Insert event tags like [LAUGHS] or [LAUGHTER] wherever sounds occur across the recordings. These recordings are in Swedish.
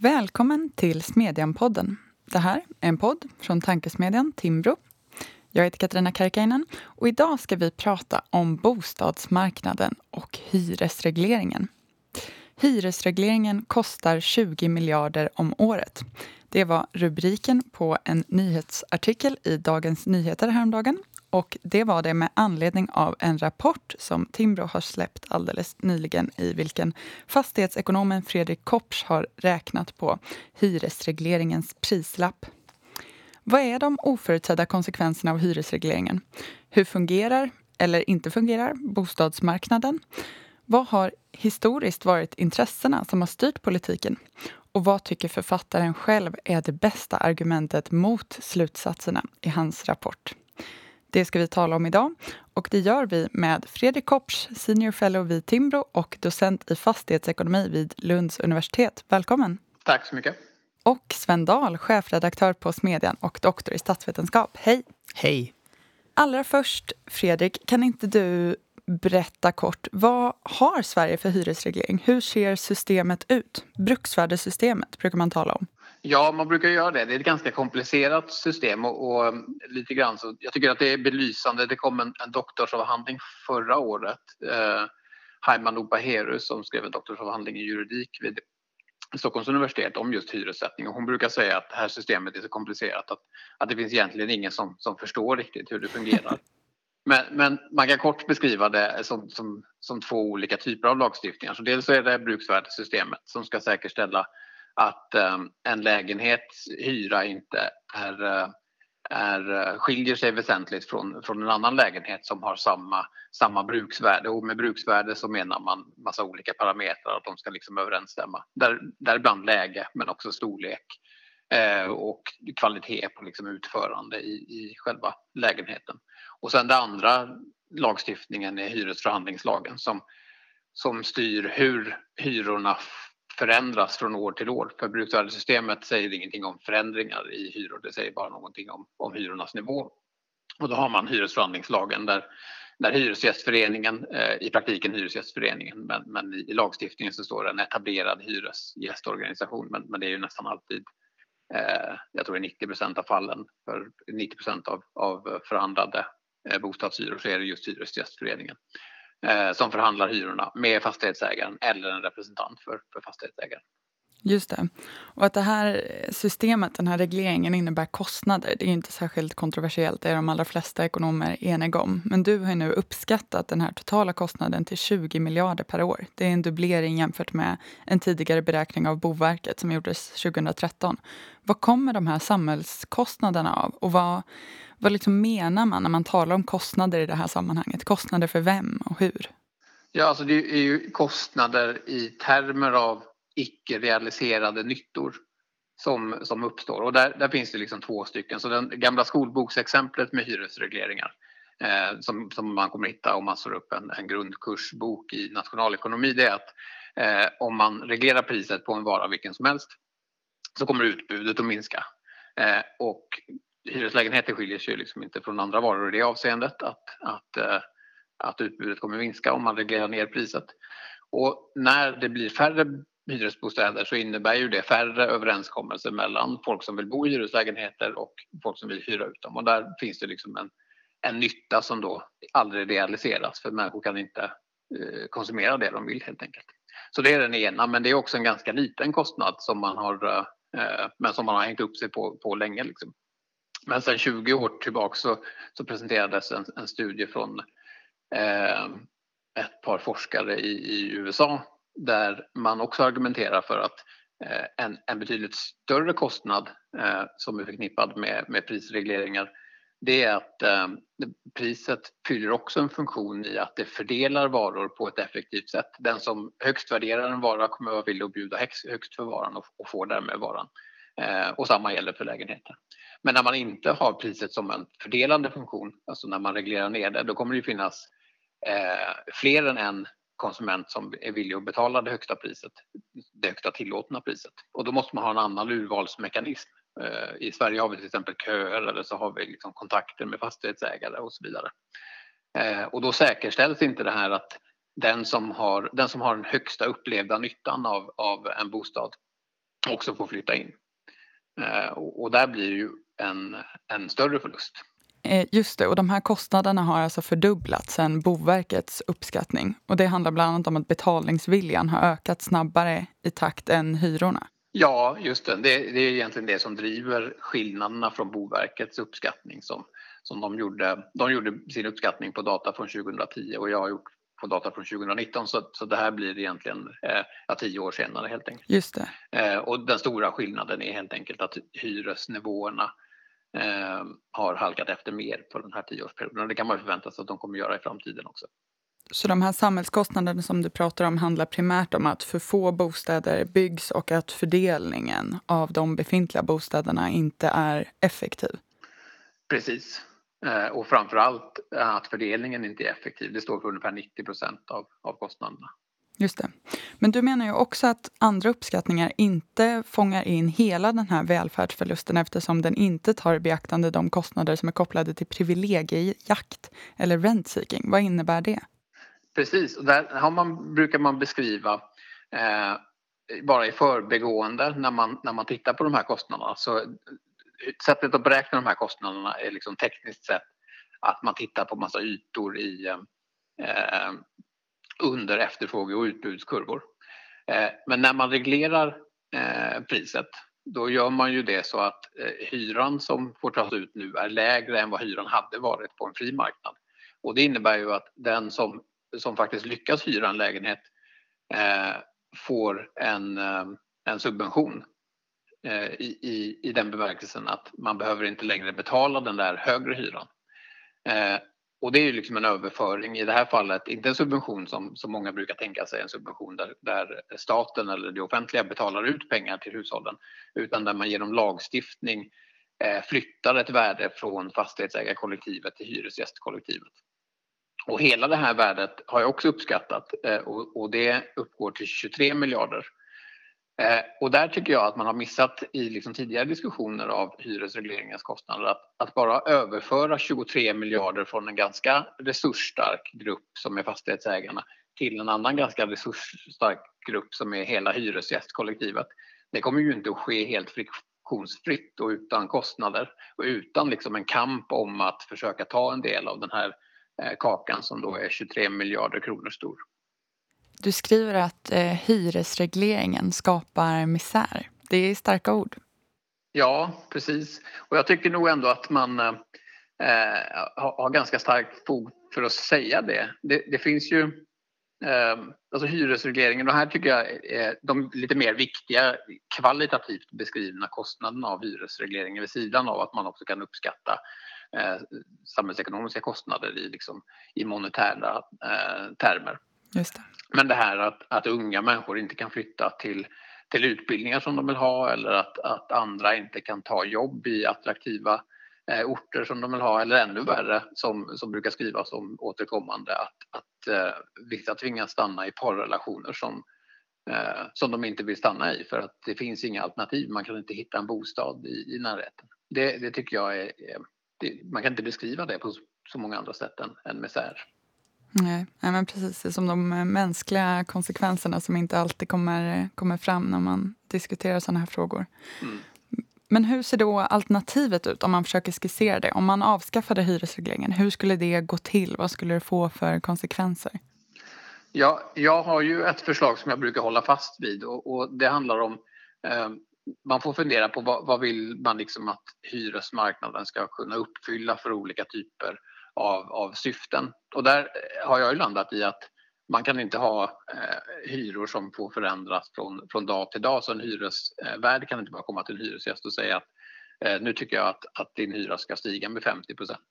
Välkommen till Smedjan-podden. Det här är en podd från tankesmedjan Timbro. Jag heter Katarina Karkainen och idag ska vi prata om bostadsmarknaden och hyresregleringen. Hyresregleringen kostar 20 miljarder om året. Det var rubriken på en nyhetsartikel i Dagens Nyheter häromdagen och det var det med anledning av en rapport som Timbro har släppt alldeles nyligen i vilken fastighetsekonomen Fredrik Kopsch har räknat på hyresregleringens prislapp. Vad är de oförutsedda konsekvenserna av hyresregleringen? Hur fungerar, eller inte fungerar, bostadsmarknaden? Vad har historiskt varit intressena som har styrt politiken? Och vad tycker författaren själv är det bästa argumentet mot slutsatserna i hans rapport? Det ska vi tala om idag och det gör vi med Fredrik Kopsch, senior fellow vid Timbro och docent i fastighetsekonomi vid Lunds universitet. Välkommen! Tack så mycket! Och Sven Dahl, chefredaktör på Smedjan och doktor i statsvetenskap. Hej! Hej! Allra först, Fredrik, kan inte du berätta kort, vad har Sverige för hyresreglering? Hur ser systemet ut? Bruksvärdessystemet brukar man tala om. Ja, man brukar göra det. Det är ett ganska komplicerat system och, och um, lite grann så. Jag tycker att det är belysande. Det kom en, en doktorsavhandling förra året. Eh, Haiman Opaherus som skrev en doktorsavhandling i juridik vid Stockholms universitet om just hyressättning och hon brukar säga att det här systemet är så komplicerat att, att det finns egentligen ingen som, som förstår riktigt hur det fungerar. Men, men, man kan kort beskriva det som, som, som två olika typer av lagstiftningar. Så dels är det bruksvärdessystemet som ska säkerställa att ehm, en lägenhets hyra inte är, eh, är, eh, skiljer sig väsentligt från, från en annan lägenhet som har samma, samma bruksvärde. Och med bruksvärde så menar man massa olika parametrar, att de ska liksom överensstämma. Där, däribland läge, men också storlek eh, och kvalitet på liksom utförande i, i själva lägenheten. Och sen den andra lagstiftningen är hyresförhandlingslagen som, som styr hur hyrorna förändras från år till år. För bruksvärdessystemet säger ingenting om förändringar i hyror, det säger bara någonting om, om hyrornas nivå. Och då har man hyresförhandlingslagen där, där Hyresgästföreningen, eh, i praktiken Hyresgästföreningen, men, men i, i, lagstiftningen så står det en etablerad hyresgästorganisation, men, men det är ju nästan alltid eh, jag tror i 90 procent av fallen, för 90 procent av, av förhandlade eh, bostadshyror så är det just Hyresgästföreningen eh, som förhandlar hyrorna med fastighetsägaren eller en representant för, för fastighetsägaren. Just det. Och att det här systemet, den här regleringen innebär kostnader, det är inte särskilt kontroversiellt, det är de allra flesta ekonomer eniga om. Men du har nu uppskattat den här totala kostnaden till 20 miljarder per år. Det är en dubblering jämfört med en tidigare beräkning av Boverket som gjordes 2013. Vad kommer de här samhällskostnaderna av och vad, vad liksom menar man när man talar om kostnader i det här sammanhanget? Kostnader för vem och hur? Ja, alltså det är ju kostnader i termer av icke realiserade nyttor som, som uppstår. Och där, där finns det liksom två stycken. Så det gamla skolboksexemplet med hyresregleringar eh, som, som man kommer hitta om man slår upp en, en grundkursbok i nationalekonomi det är att eh, om man reglerar priset på en vara vilken som helst så kommer utbudet att minska. Eh, och hyreslägenheter skiljer sig liksom inte från andra varor i det avseendet att, att, eh, att utbudet kommer minska om man reglerar ner priset. Och när det blir färre hyresbostäder så innebär ju det färre överenskommelser mellan folk som vill bo i hyreslägenheter och folk som vill hyra ut dem. Och där finns det liksom en, en nytta som då aldrig realiseras för människor kan inte eh, konsumera det de vill helt enkelt. Så det är den ena, men det är också en ganska liten kostnad som man har, eh, eh men som man har hängt upp sig på, på länge. Liksom. Men sedan 20 år tillbaka så, så presenterades en, en studie från eh, ett par forskare i, i USA där man också argumenterar för att eh, en, en betydligt större kostnad eh, som är förknippad med, med prisregleringar det är att eh, priset fyller också en funktion i att det fördelar varor på ett effektivt sätt. Den som högst värderar en vara kommer att vara villig att bjuda högst, högst för varan och, och får därmed varan. Eh, och samma gäller för lägenheter. Men när man inte har priset som en fördelande funktion, alltså när man reglerar ner det, då kommer det finnas eh, fler än en konsument som är villig att betala det högsta priset, det högsta tillåtna priset. Och då måste man ha en annan urvalsmekanism. Eh, I Sverige har vi till exempel köer eller så har vi liksom kontakter med fastighetsägare och så vidare. Eh, och då säkerställs inte det här att den som har den, som har den högsta upplevda nyttan av, av en bostad också får flytta in. Eh, och där blir ju en, en större förlust. Eh, just det, och de här kostnaderna har alltså fördubblats sedan Boverkets uppskattning. Och det handlar bland annat om att betalningsviljan har ökat snabbare i takt än hyrorna. Ja, just det. det. Det, är egentligen det som driver skillnaderna från Boverkets uppskattning som, som de gjorde. De gjorde sin uppskattning på data från 2010 och jag har gjort på data från 2019 så, så det här blir egentligen eh, tio år senare helt enkelt. Just det. Eh, och den stora skillnaden är helt enkelt att hyresnivåerna eh, har halkat efter mer på den här tioårsperioden och det kan man förvänta sig att de kommer göra i framtiden också. Så de här samhällskostnaderna som du pratar om handlar primärt om att för få bostäder byggs och att fördelningen av de befintliga bostäderna inte är effektiv? Precis. Eh, och framför allt att fördelningen inte är effektiv. Det står för ungefär 90 procent av, av kostnaderna. Just det. Men du menar ju också att andra uppskattningar inte fångar in hela den här välfärdsförlusten eftersom den inte tar i beaktande de kostnader som är kopplade till privilegiejakt eller rentseeking. Vad innebär det? Precis, och där har man, brukar man beskriva eh, bara i förbegående när man, när man tittar på de här kostnaderna. Så eh, sättet att beräkna de här kostnaderna är liksom tekniskt sett att man tittar på massa ytor i eh, eh under efterfråge och utbudskurvor. Eh, men när man reglerar eh, priset då gör man ju det så att eh, hyran som får tas ut nu är lägre än vad hyran hade varit på en fri marknad. Och det innebär ju att den som, som faktiskt lyckas hyra en lägenhet eh, får en, en subvention eh, i, i, i den bemärkelsen att man behöver inte längre betala den där högre hyran. Och det är ju liksom en överföring i det här fallet, inte en subvention som, som många brukar tänka sig, en subvention där, där staten eller det offentliga betalar ut pengar till hushållen, utan där man genom lagstiftning eh, flyttar ett värde från fastighetsägarkollektivet till hyresgästkollektivet. Och hela det här värdet har jag också uppskattat eh, och, och det uppgår till 23 miljarder Eh, och där tycker jag att man har missat i liksom tidigare diskussioner av hyresregleringens kostnader att, att, bara överföra 23 miljarder från en ganska resursstark grupp som är fastighetsägarna till en annan ganska resursstark grupp som är hela hyresgästkollektivet. Det kommer ju inte att ske helt friktionsfritt och utan kostnader och utan liksom en kamp om att försöka ta en del av den här eh, kakan som då är 23 miljarder kronor stor. Du skriver att eh, hyresregleringen skapar misär. Det är starka ord. Ja, precis. Och jag tycker nog ändå att man eh, har, ganska starkt fog för att säga det. Det, det finns ju eh, alltså hyresregleringen och här tycker jag är de lite mer viktiga kvalitativt beskrivna kostnaderna av hyresregleringen vid sidan av att man också kan uppskatta eh, samhällsekonomiska kostnader i, liksom, i monetära eh, termer. Just det. Men det här att, att unga människor inte kan flytta till, till utbildningar som de vill ha eller att, att andra inte kan ta jobb i attraktiva eh, orter som de vill ha eller ännu värre som, som brukar skrivas om återkommande att, att eh, vissa tvingas stanna i parrelationer som, eh, som de inte vill stanna i för att det finns inga alternativ. Man kan inte hitta en bostad i, i närheten. Det, det tycker jag är, är det, man kan inte beskriva det på så många andra sätt än, än misär. Nej, men precis. Det är som de eh, mänskliga konsekvenserna som inte alltid kommer, kommer fram när man diskuterar sådana här frågor. Mm. Men hur ser då alternativet ut om man försöker skissera det? Om man avskaffade hyresregleringen, hur skulle det gå till? Vad skulle det få för konsekvenser? Ja, jag har ju ett förslag som jag brukar hålla fast vid och, och det handlar om eh, man får fundera på vad, vad vill man liksom att hyresmarknaden ska kunna uppfylla för olika typer av, av syften. Och där eh, har jag ju landat i att man kan inte ha eh, hyror som får förändras från, från dag till dag. Så en hyresvärd eh, kan inte bara komma till en hyresgäst och säga att eh, nu tycker jag att, att din hyra ska stiga med 50 procent.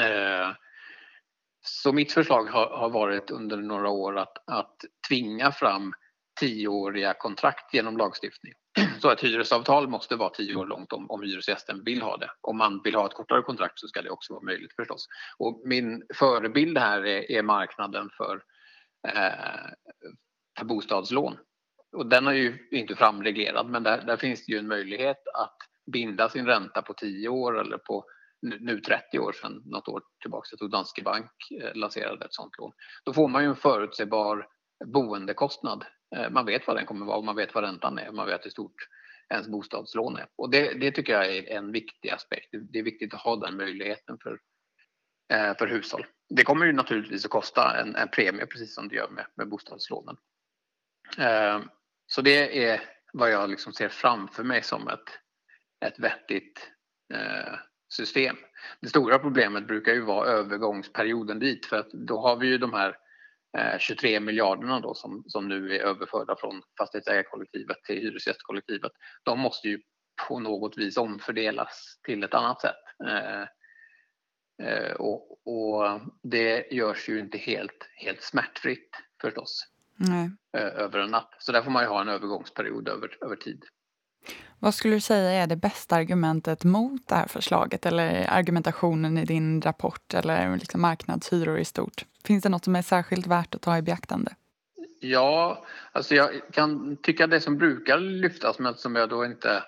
Eh, så mitt förslag har, har, varit under några år att, att tvinga fram tioåriga kontrakt genom lagstiftning. Så ett hyresavtal måste vara tio år långt om, om hyresgästen vill ha det. Om man vill ha ett kortare kontrakt så ska det också vara möjligt förstås. Och min förebild här är, är marknaden för, eh, för bostadslån. Och den är ju inte framreglerad men där, där finns det ju en möjlighet att binda sin ränta på 10 år eller på nu 30 år sedan, något år tillbaka, jag tror Danske Bank eh, lanserade ett sånt lån. Då får man ju en förutsägbar boendekostnad Eh, man vet vad den kommer vara och man vet vad räntan är. Man vet hur stort ens bostadslån är. Och det, det tycker jag är en viktig aspekt. Det är viktigt att ha den möjligheten för, eh, för hushåll. Det kommer ju naturligtvis att kosta en, en premie precis som det gör med, med bostadslånen. Eh, så det är vad jag liksom ser framför mig som ett, ett vettigt system. Det stora problemet brukar ju vara övergångsperioden dit för att då har vi ju de här 23 eh, miljarderna då som, som nu är överförda från fastighetsägarkollektivet till hyresgästkollektivet. De måste ju på något vis omfördelas till ett annat sätt. Eh, eh, och, och, det görs ju inte helt, helt smärtfritt förstås Nej. över en natt. Så där får man ju ha en övergångsperiod över, över tid. Vad skulle du säga är det bästa argumentet mot det här förslaget eller argumentationen i din rapport eller liksom marknadshyror i stort? Finns det något som är särskilt värt att ta i beaktande? Ja, alltså jag kan tycka det som brukar lyftas men som jag då inte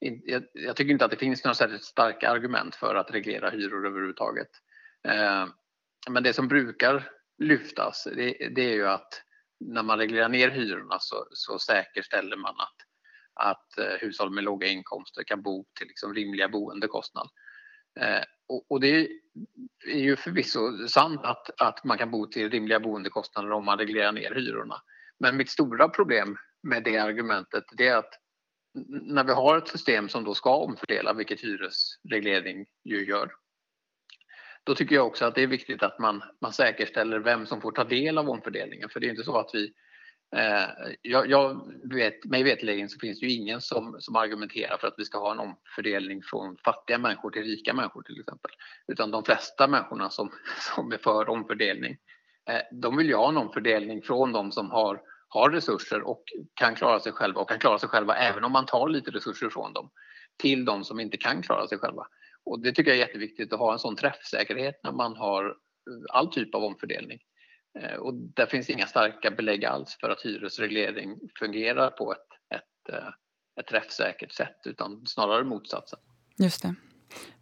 jag, jag tycker inte att det finns några särskilt starka argument för att reglera hyror överhuvudtaget. Eh, men det som brukar lyftas det, det, är ju att när man reglerar ner hyrorna så, så säkerställer man att att eh, hushåll med låga inkomster kan bo till liksom rimliga boendekostnader. Eh, och, och, det är ju förvisso sant att, att man kan bo till rimliga boendekostnader om man reglerar ner hyrorna. Men mitt stora problem med det argumentet det är att när vi har ett system som då ska omfördela, vilket hyresreglering ju gör, då tycker jag också att det är viktigt att man, man säkerställer vem som får ta del av omfördelningen. För det är inte så att vi Eh, jag, jag vet, mig veterligen så finns det ju ingen som, som argumenterar för att vi ska ha en omfördelning från fattiga människor till rika människor till exempel. Utan de flesta människorna som, som är för omfördelning, eh, de vill ju ha en omfördelning från de som har, har resurser och kan klara sig själva och kan klara sig själva även om man tar lite resurser från dem till de som inte kan klara sig själva. Och det tycker jag är jätteviktigt att ha en sån träffsäkerhet när man har eh, all typ av omfördelning. Eh, och där finns inga starka belägg alls för att hyresreglering fungerar på ett, ett, eh, ett träffsäkert sätt utan snarare motsatsen. Just det.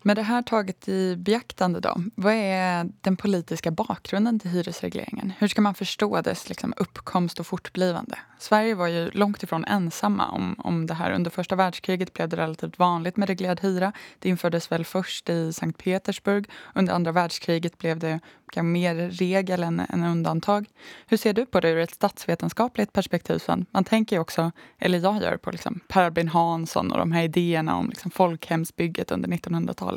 Med det här taget i beaktande, då, vad är den politiska bakgrunden till hyresregleringen? Hur ska man förstå dess liksom, uppkomst och fortblivande? Sverige var ju långt ifrån ensamma om, om det här. Under första världskriget blev det relativt vanligt med reglerad hyra. Det infördes väl först i Sankt Petersburg. Under andra världskriget blev det mer regel än, än undantag. Hur ser du på det ur ett statsvetenskapligt perspektiv? Man tänker ju också, eller jag gör, på liksom Per Albin Hansson och de här idéerna om liksom folkhemsbygget under 1900-talet.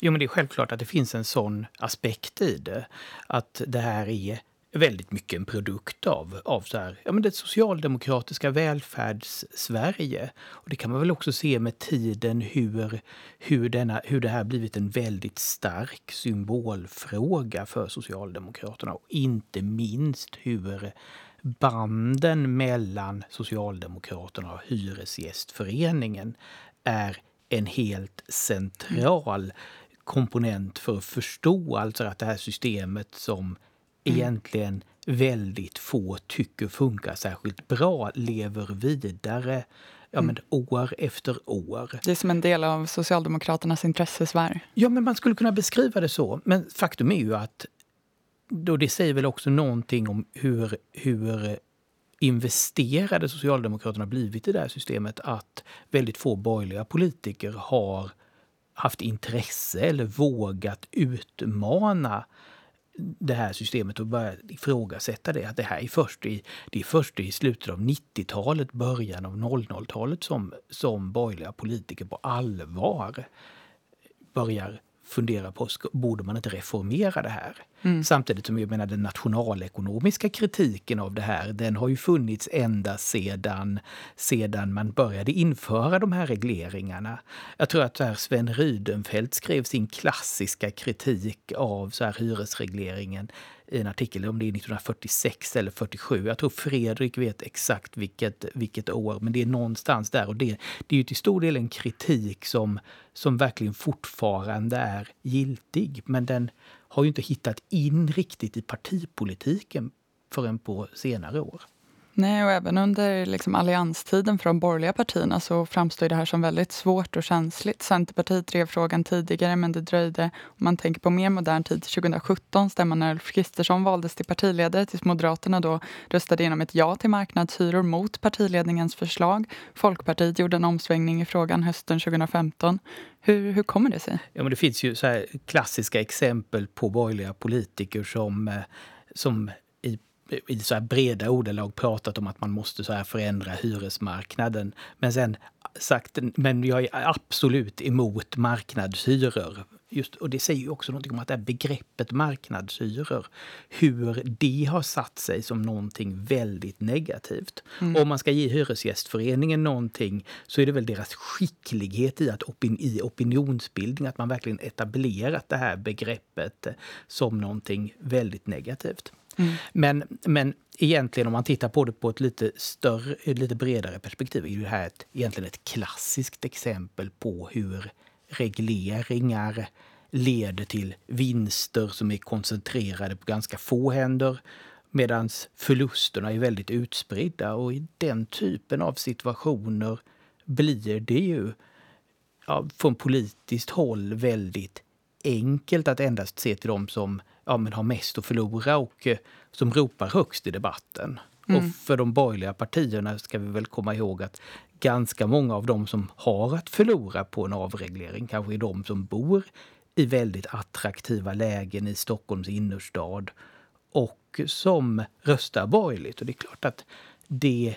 Jo, men det är självklart att det finns en sån aspekt i det. Att det här är väldigt mycket en produkt av, av så här, ja, men det socialdemokratiska Välfärdssverige. Och det kan man väl också se med tiden hur, hur, denna, hur det här blivit en väldigt stark symbolfråga för Socialdemokraterna. Och inte minst hur banden mellan Socialdemokraterna och Hyresgästföreningen är en helt central komponent för att förstå alltså att det här systemet som mm. egentligen väldigt få tycker funkar särskilt bra lever vidare ja, mm. men år efter år. Det är som en del av Socialdemokraternas intressesfär. Ja, men man skulle kunna beskriva det så. Men faktum är ju att då det säger väl också någonting om hur, hur investerade Socialdemokraterna blivit i det här systemet att väldigt få borgerliga politiker har haft intresse eller vågat utmana det här systemet och börja ifrågasätta det. Att det här är först i, det är först i slutet av 90-talet, början av 00-talet som, som borgerliga politiker på allvar börjar fundera på, borde man inte reformera det här? Mm. Samtidigt som jag menar den nationalekonomiska kritiken av det här, den har ju funnits ända sedan, sedan man började införa de här regleringarna. Jag tror att här Sven Rydenfelt skrev sin klassiska kritik av så här hyresregleringen i en artikel, om det är 1946 eller 47. Jag tror Fredrik vet exakt vilket, vilket år, men det är någonstans där. Och det, det är ju till stor del en kritik som, som verkligen fortfarande är giltig, men den har ju inte hittat in riktigt i partipolitiken förrän på senare år. Nej, och även under liksom allianstiden för de borgerliga partierna så framstår det här som väldigt svårt och känsligt. Centerpartiet drev frågan tidigare, men det dröjde. Om man tänker på mer modern tid, 2017, stämman när Ulf Kristersson valdes till partiledare tills Moderaterna då röstade igenom ett ja till marknadshyror mot partiledningens förslag. Folkpartiet gjorde en omsvängning i frågan hösten 2015. Hur, hur kommer det sig? Ja, men det finns ju så klassiska exempel på borgerliga politiker som, eh, som i så här breda ordalag pratat om att man måste så här förändra hyresmarknaden. Men sen sagt, men jag är absolut emot marknadshyror. Just, och det säger ju också något om att det här begreppet marknadshyror, hur det har satt sig som någonting väldigt negativt. Mm. Om man ska ge Hyresgästföreningen någonting så är det väl deras skicklighet i, att opin i opinionsbildning, att man verkligen etablerat det här begreppet som någonting väldigt negativt. Mm. Men, men egentligen om man tittar på det på ett lite större, lite bredare perspektiv är det här ett, egentligen ett klassiskt exempel på hur regleringar leder till vinster som är koncentrerade på ganska få händer medan förlusterna är väldigt utspridda. Och i den typen av situationer blir det ju ja, från politiskt håll väldigt enkelt att endast se till dem som ja, men har mest att förlora och eh, som ropar högst i debatten. Mm. Och för de borgerliga partierna ska vi väl komma ihåg att ganska många av dem som har att förlora på en avreglering kanske är de som bor i väldigt attraktiva lägen i Stockholms innerstad och som röstar borgerligt. Och det är klart att det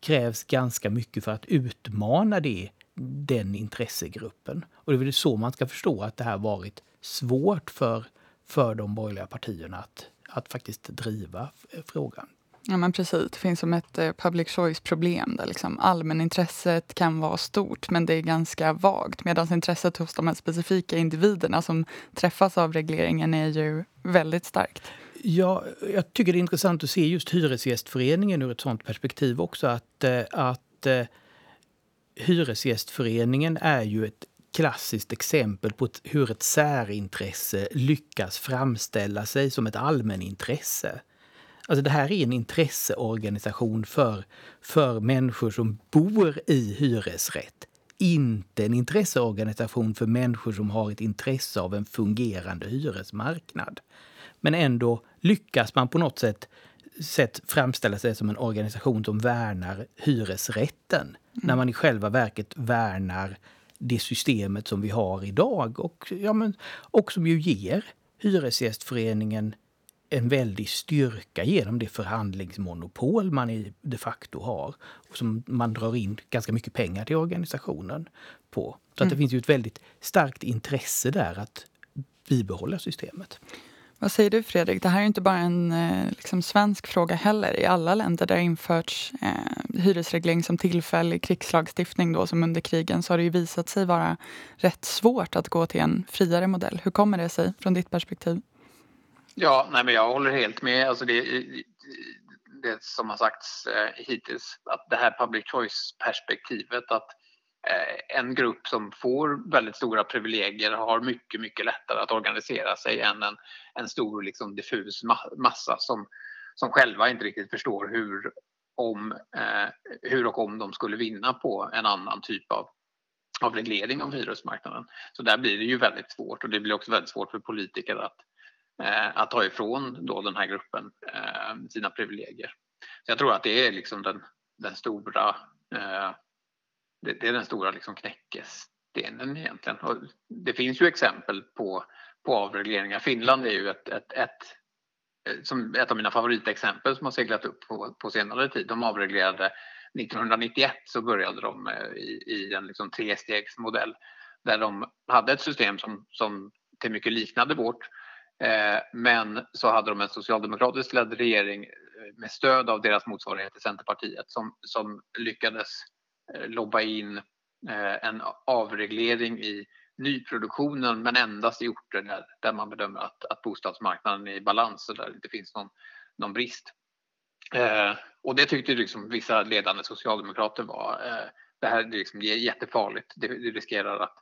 krävs ganska mycket för att utmana det, den intressegruppen. Och det är väl så man ska förstå att det här varit svårt för för de borgerliga partierna att, att faktiskt driva frågan. Ja, men precis. Det finns som ett eh, public choice-problem där liksom allmänintresset kan vara stort men det är ganska vagt medan intresset hos de här specifika individerna som träffas av regleringen är ju väldigt starkt. Ja, jag tycker det är intressant att se just Hyresgästföreningen ur ett sånt perspektiv också. Att, eh, att eh, Hyresgästföreningen är ju ett klassiskt exempel på hur ett särintresse lyckas framställa sig som ett allmänintresse. Alltså det här är en intresseorganisation för, för människor som bor i hyresrätt. Inte en intresseorganisation för människor som har ett intresse av en fungerande hyresmarknad. Men ändå lyckas man på något sätt, sätt framställa sig som en organisation som värnar hyresrätten. Mm. När man i själva verket värnar det systemet som vi har idag och, ja, men, och som ju ger Hyresgästföreningen en väldig styrka genom det förhandlingsmonopol man de facto har och som man drar in ganska mycket pengar till organisationen på. Så att det mm. finns ju ett väldigt starkt intresse där att bibehålla systemet. Vad säger du Fredrik? Det här är inte bara en eh, liksom, svensk fråga heller. I alla länder där det införts eh, hyresreglering som tillfällig krigslagstiftning då, som under krigen så har det ju visat sig vara rätt svårt att gå till en friare modell. Hur kommer det sig från ditt perspektiv? Ja, nej, men jag håller helt med. Alltså det, det som har sagts eh, hittills, att det här public choice-perspektivet att Eh, en grupp som får väldigt stora privilegier har mycket, mycket lättare att organisera sig än en, en stor liksom, diffus massa som, som själva inte riktigt förstår hur, om, eh, hur och om de skulle vinna på en annan typ av, av reglering av hyresmarknaden. Så där blir det ju väldigt svårt och det blir också väldigt svårt för politiker att, eh, att ta ifrån då den här gruppen eh, sina privilegier. Så jag tror att det är liksom den, den stora eh, det, det är den stora liksom knäckestenen egentligen. Och det finns ju exempel på, på avregleringar. Finland är ju ett, ett, ett, eh, som ett av mina favoritexempel som har seglat upp på, på senare tid. De avreglerade 1991 så började de eh, i, i en liksom trestegsmodell där de hade ett system som, som till mycket liknade vårt. Eh, men så hade de en socialdemokratiskt ledd regering eh, med stöd av deras motsvarighet i Centerpartiet som, som lyckades Eh, lobba in eh, en avreglering i nyproduktionen men endast i orter där, där man bedömer att, att bostadsmarknaden är i balans och där det inte finns någon, någon brist. Eh, och det tyckte liksom vissa ledande socialdemokrater var eh, det här är liksom jättefarligt. Det, det riskerar att,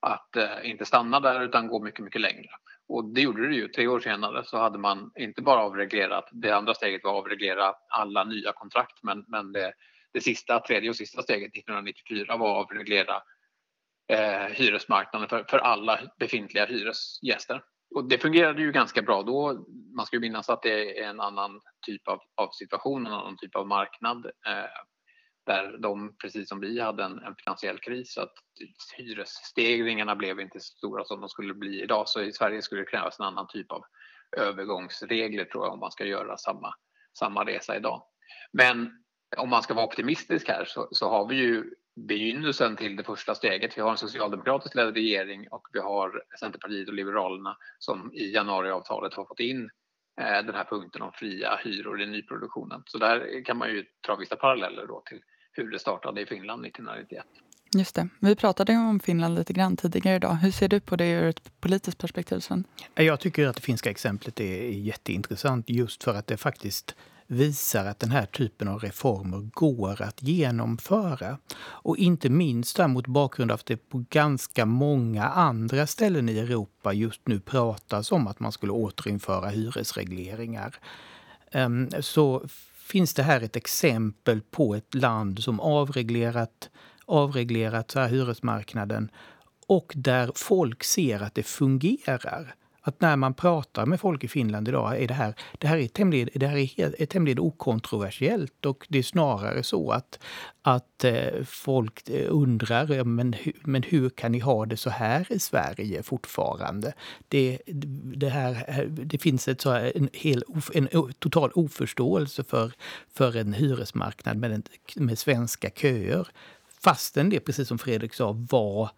att eh, inte stanna där utan gå mycket, mycket längre. Och det gjorde det ju. Tre år senare så hade man inte bara avreglerat, det andra steget var att avreglera alla nya kontrakt men, men det, det sista, tredje och sista steget 1994 var att avreglera eh, hyresmarknaden för, för alla befintliga hyresgäster. Och det fungerade ju ganska bra då. Man ska ju minnas att det är en annan typ av, av situation, en annan typ av marknad. Eh, där de, precis som vi, hade en, en finansiell kris. Så att hyresstegringarna blev inte så stora som de skulle bli idag. Så i Sverige skulle det krävas en annan typ av övergångsregler tror jag om man ska göra samma, samma resa idag. Men om man ska vara optimistisk här så, så har vi ju begynnelsen till det första steget. Vi har en socialdemokratiskt ledd regering och vi har Centerpartiet och Liberalerna som i januariavtalet har fått in eh, den här punkten om fria hyror i nyproduktionen. Så där kan man ju dra vissa paralleller då till hur det startade i Finland 1991. Just det. Vi pratade om Finland lite grann tidigare idag. Hur ser du på det ur ett politiskt perspektiv, Sven? Jag tycker att det finska exemplet är jätteintressant just för att det faktiskt visar att den här typen av reformer går att genomföra. Och inte minst där mot bakgrund av att det på ganska många andra ställen i Europa just nu pratas om att man skulle återinföra hyresregleringar. Ehm, så finns det här ett exempel på ett land som avreglerat, avreglerat så här hyresmarknaden och där folk ser att det fungerar att när man pratar med folk i Finland idag är det här, det här, är, tämligen, det här är, är tämligen okontroversiellt och det är snarare så att, att eh, folk eh, undrar men, men hur kan ni ha det så här i Sverige fortfarande? Det, det, här, det finns ett så här, en, hel, en total oförståelse för, för en hyresmarknad med, en, med svenska köer. Fastän det, precis som Fredrik sa, var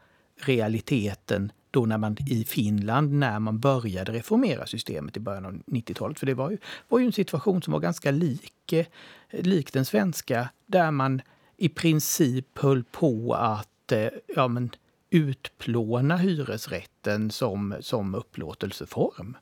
realiteten då när man i Finland, när man började reformera systemet i början av 90-talet. För det var ju, var ju en situation som var ganska lik, eh, lik den svenska, där man i princip höll på att eh, ja, men, utplåna hyresrätten som, som upplåtelseform.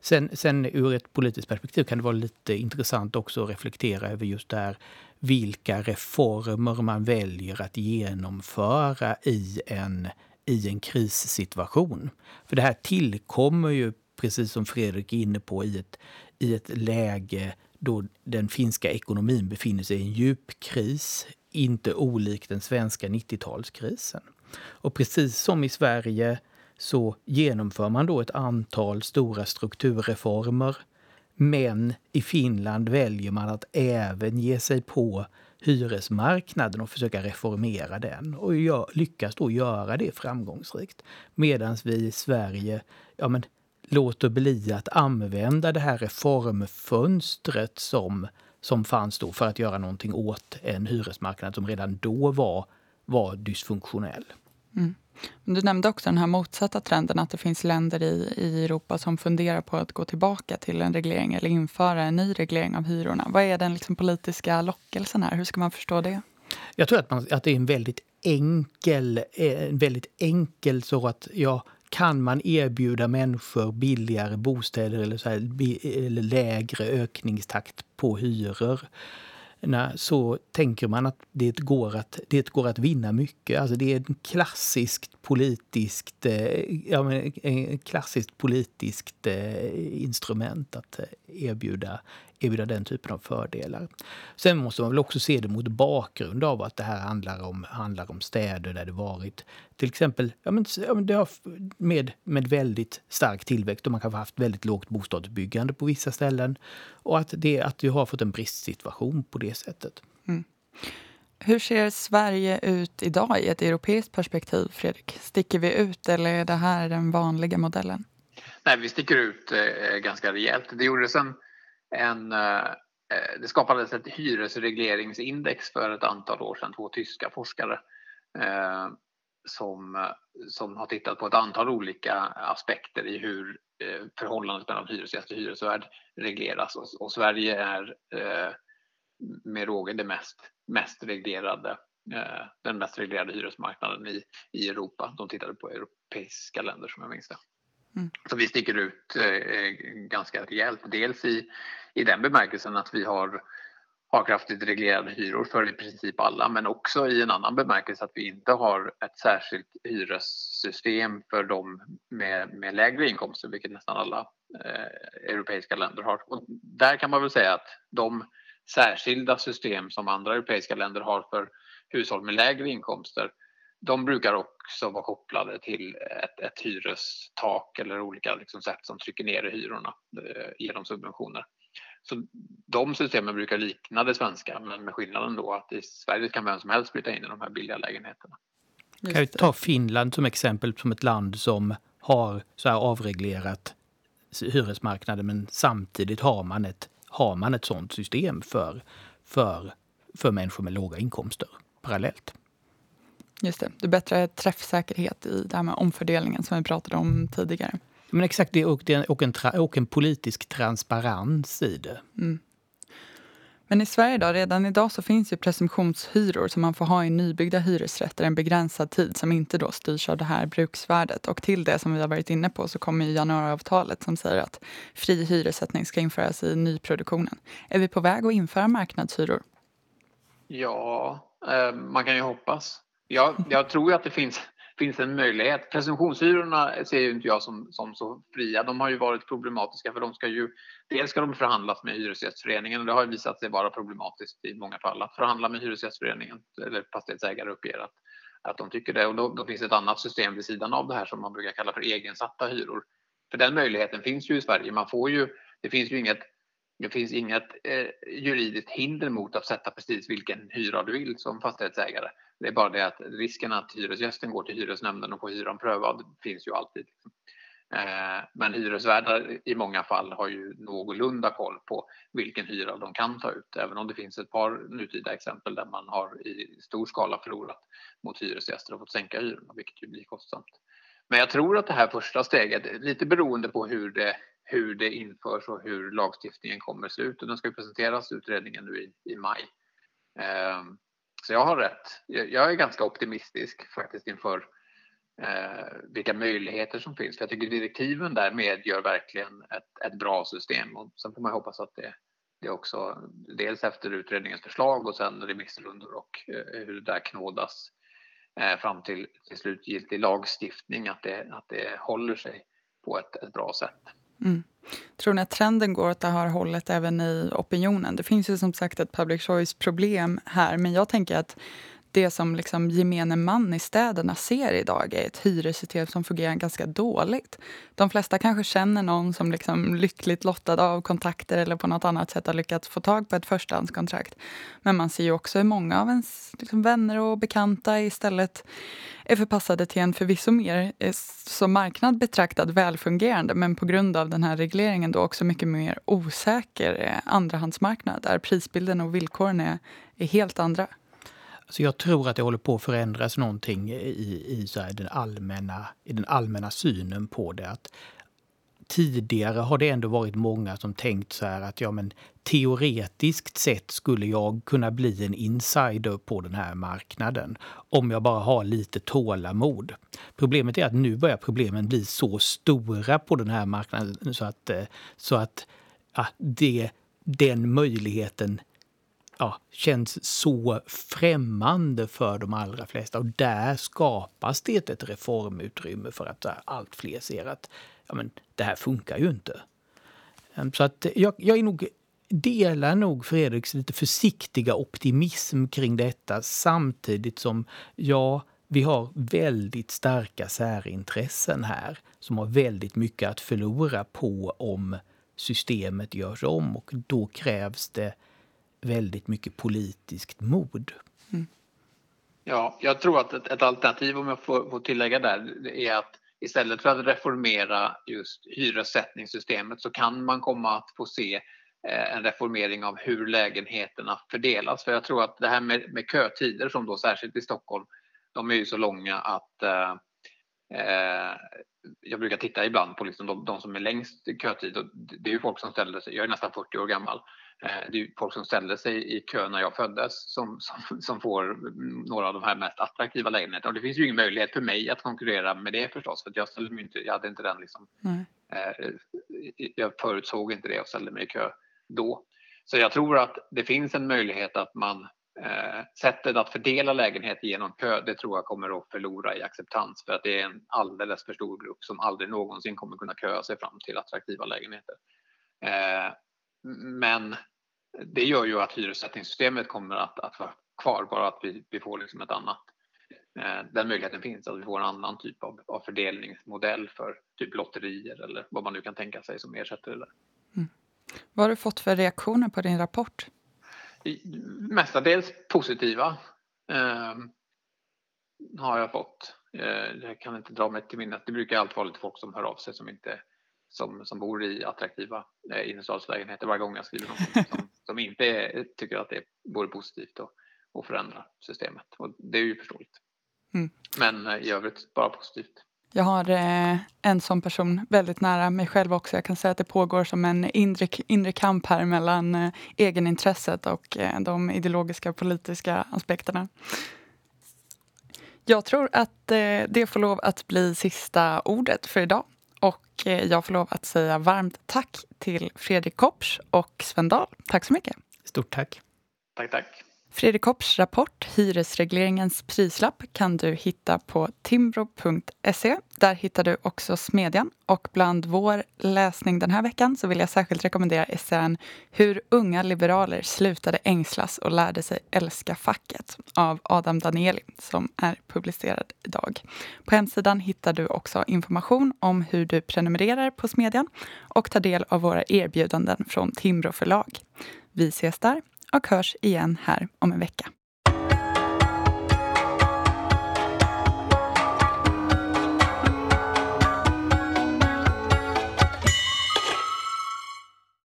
Sen, sen ur ett politiskt perspektiv kan det vara lite intressant också att reflektera över just det här vilka reformer man väljer att genomföra i en i en krissituation. För det här tillkommer ju, precis som Fredrik är inne på, i ett, i ett läge då den finska ekonomin befinner sig i en djup kris, inte olikt den svenska 90-talskrisen. Och precis som i Sverige så genomför man då ett antal stora strukturreformer. Men i Finland väljer man att även ge sig på hyresmarknaden och försöka reformera den och gör, lyckas då göra det framgångsrikt. Medan vi i Sverige ja, men, låter bli att använda det här reformfönstret som, som fanns då för att göra någonting åt en hyresmarknad som redan då var, var dysfunktionell. Mm. Du nämnde också den här motsatta trenden att det finns länder i, i Europa som funderar på att gå tillbaka till en reglering eller införa en ny reglering av hyrorna. Vad är den liksom politiska lockelsen här? Hur ska man förstå det? Jag tror att, man, att det är en väldigt enkel, eh, en väldigt enkel så att ja, kan man erbjuda människor billigare bostäder eller, så här, eller lägre ökningstakt på hyror så tänker man att det går att, det går att vinna mycket. Alltså det är ett klassiskt politiskt, eh, ja, men, klassiskt politiskt eh, instrument att eh, erbjuda, erbjuda den typen av fördelar. Sen måste man väl också se det mot bakgrund av att det här handlar om, handlar om städer där det varit till exempel ja, men, det har, med, med väldigt stark tillväxt och man kan ha haft väldigt lågt bostadsbyggande på vissa ställen. Och att, det, att du har fått en bristsituation på det sättet. Mm. Hur ser Sverige ut idag i ett europeiskt perspektiv, Fredrik? Sticker vi ut eller är det här den vanliga modellen? Nej, vi sticker ut eh, ganska rejält. Det gjordes en, en eh, eh, det skapades ett hyresregleringsindex för ett antal år sedan, två tyska forskare eh, som, som har tittat på ett antal olika aspekter i hur eh, förhållandet mellan hyresgäst och hyresvärd regleras. Och, och Sverige är eh, med råge det mest, mest reglerade, eh, den mest reglerade hyresmarknaden i, i Europa. De tittade på europeiska länder som jag minns det. Mm. Så vi sticker ut eh, eh, ganska rejält. Dels i, i den bemärkelsen att vi har har kraftigt reglerade hyror för i princip alla men också i en annan bemärkelse att vi inte har ett särskilt hyressystem för de med, med lägre inkomster vilket nästan alla eh, europeiska länder har. Och där kan man väl säga att de särskilda system som andra europeiska länder har för hushåll med lägre inkomster de brukar också vara kopplade till ett, ett hyrestak eller olika liksom sätt som trycker ner hyrorna eh, genom subventioner. Så de systemen brukar likna det svenska men med skillnaden då att i Sverige kan vem som helst flytta in i de här billiga lägenheterna. Kan vi ta Finland som exempel som ett land som har så här avreglerat hyresmarknaden men samtidigt har man ett, har man ett sånt system för, för, för människor med låga inkomster parallellt. Just det, det är bättre träffsäkerhet i det här med omfördelningen som vi pratade om tidigare. Men exakt det och, det, och, en, och en politisk transparens i det. Mm. Men i Sverige då, redan idag så finns ju presumtionshyror som man får ha i nybyggda hyresrätter en begränsad tid som inte då styrs av det här bruksvärdet. Och till det som vi har varit inne på så kommer ju januariavtalet som säger att fri hyressättning ska införas i nyproduktionen. Är vi på väg att införa marknadshyror? Ja, eh, man kan ju hoppas. Jag, jag tror att det finns finns en möjlighet. Presumtionshyrorna ser ju inte jag som, som så fria. De har ju varit problematiska för de ska ju dels ska de förhandlas med Hyresgästföreningen och det har visat sig vara problematiskt i många fall att förhandla med Hyresgästföreningen eller fastighetsägare uppger att, att de tycker det och då, då finns ett annat system vid sidan av det här som man brukar kalla för egensatta hyror. För den möjligheten finns ju i Sverige. Man får ju, det finns ju inget det finns inget eh, juridiskt hinder mot att sätta precis vilken hyra du vill som fastighetsägare. Det är bara det att risken att hyresgästen går till hyresnämnden och får hyran prövad finns ju alltid. Eh, men hyresvärdar i många fall har ju någorlunda koll på vilken hyra de kan ta ut, även om det finns ett par nutida exempel där man har i stor skala förlorat mot hyresgäster och fått sänka hyrorna, vilket ju blir kostsamt. Men jag tror att det här första steget, lite beroende på hur det, hur det införs och hur lagstiftningen kommer att se ut, och den ska presenteras utredningen nu i, i maj. Eh, så jag har rätt. Jag är ganska optimistisk faktiskt inför eh, vilka möjligheter som finns. För jag tycker direktiven där medgör verkligen ett, ett bra system. Och sen får man hoppas att det, det också, dels efter utredningens förslag och sen remissrundor och eh, hur det där knådas eh, fram till, till slutgiltig lagstiftning, att det, att det håller sig på ett, ett bra sätt. Mm. Tror ni att trenden går åt det här hållet även i opinionen? Det finns ju som sagt ett public choice-problem här, men jag tänker att det som liksom gemene man i städerna ser idag är ett hyressystem som fungerar ganska dåligt. De flesta kanske känner någon som liksom lyckligt lottad av kontakter eller på något annat sätt har lyckats få tag på ett förstahandskontrakt. Men man ser ju också hur många av ens liksom vänner och bekanta istället är förpassade till en förvisso mer eh, som marknad betraktad välfungerande men på grund av den här regleringen då också mycket mer osäker eh, andrahandsmarknad där prisbilden och villkoren är, är helt andra. Så jag tror att det håller på att förändras någonting i, i, så den, allmänna, i den allmänna synen på det. Att tidigare har det ändå varit många som tänkt så här att ja, men teoretiskt sett skulle jag kunna bli en insider på den här marknaden om jag bara har lite tålamod. Problemet är att nu börjar problemen bli så stora på den här marknaden så att, eh, så att ja, det, den möjligheten ja, känns så främmande för de allra flesta. Och där skapas det ett reformutrymme för att allt fler ser att ja, men, det här funkar ju inte. Ehm, så att jag, jag är nog, delar nog Fredriks lite försiktiga optimism kring detta samtidigt som ja, vi har väldigt starka särintressen här som har väldigt mycket att förlora på om systemet görs om och då krävs det väldigt mycket politiskt mod. Mm. Ja, jag tror att ett, ett, alternativ, om jag får, får tillägga där, är att istället för att reformera just hyressättningssystemet så kan man komma att få se eh, en reformering av hur lägenheterna fördelas. För jag tror att det här med, med kötider som då särskilt i Stockholm, de är ju så långa att eh, eh jag brukar titta ibland på liksom de, de, som är längst kötid och det är ju folk som ställer sig, jag är nästan 40 år gammal, Eh, det är folk som ställde sig i kö när jag föddes som, som, som, får några av de här mest attraktiva lägenheterna. Och det finns ju ingen möjlighet för mig att konkurrera med det förstås, för jag, ställde mig inte, jag hade inte den liksom, eh, jag förutsåg inte det och ställde mig i kö då. Så jag tror att det finns en möjlighet att man eh, sättet att fördela lägenheter genom kö, det tror jag kommer att förlora i acceptans för att det är en alldeles för stor grupp som aldrig någonsin kommer kunna köa sig fram till attraktiva lägenheter. Eh, men det gör ju att hyressättningssystemet kommer att, att vara kvar, bara att vi, vi får liksom ett annat eh, den möjligheten finns att vi får en annan typ av, av fördelningsmodell för typ lotterier eller vad man nu kan tänka sig som ersätter det där. Mm. Vad har du fått för reaktioner på din rapport? Mestadels positiva eh, har jag fått. Eh, jag kan inte dra mig till minnet. Det brukar alltid vara lite folk som hör av sig som inte som, som bor i attraktiva eh, innerstadslägenheter varje gång jag skriver något [LAUGHS] som, som inte är, tycker att det vore positivt att, att förändra systemet. Och det är ju förståeligt. Mm. Men eh, i övrigt bara positivt. Jag har eh, en sån person väldigt nära mig själv också. Jag kan säga att det pågår som en inre, inre kamp här mellan eh, egenintresset och eh, de ideologiska politiska aspekterna. Jag tror att eh, det får lov att bli sista ordet för idag. Och eh, jag får lov att säga varmt tack till Fredrik Kopsch och Sven Dahl. Tack så mycket. Stort tack. Tack, tack. Fredrik Kopps rapport Hyresregleringens prislapp kan du hitta på timbro.se. Där hittar du också Smedjan. Och bland vår läsning den här veckan så vill jag särskilt rekommendera essän Hur unga liberaler slutade ängslas och lärde sig älska facket av Adam Danieli som är publicerad idag. På hemsidan hittar du också information om hur du prenumererar på Smedjan och tar del av våra erbjudanden från Timbro förlag. Vi ses där och hörs igen här om en vecka.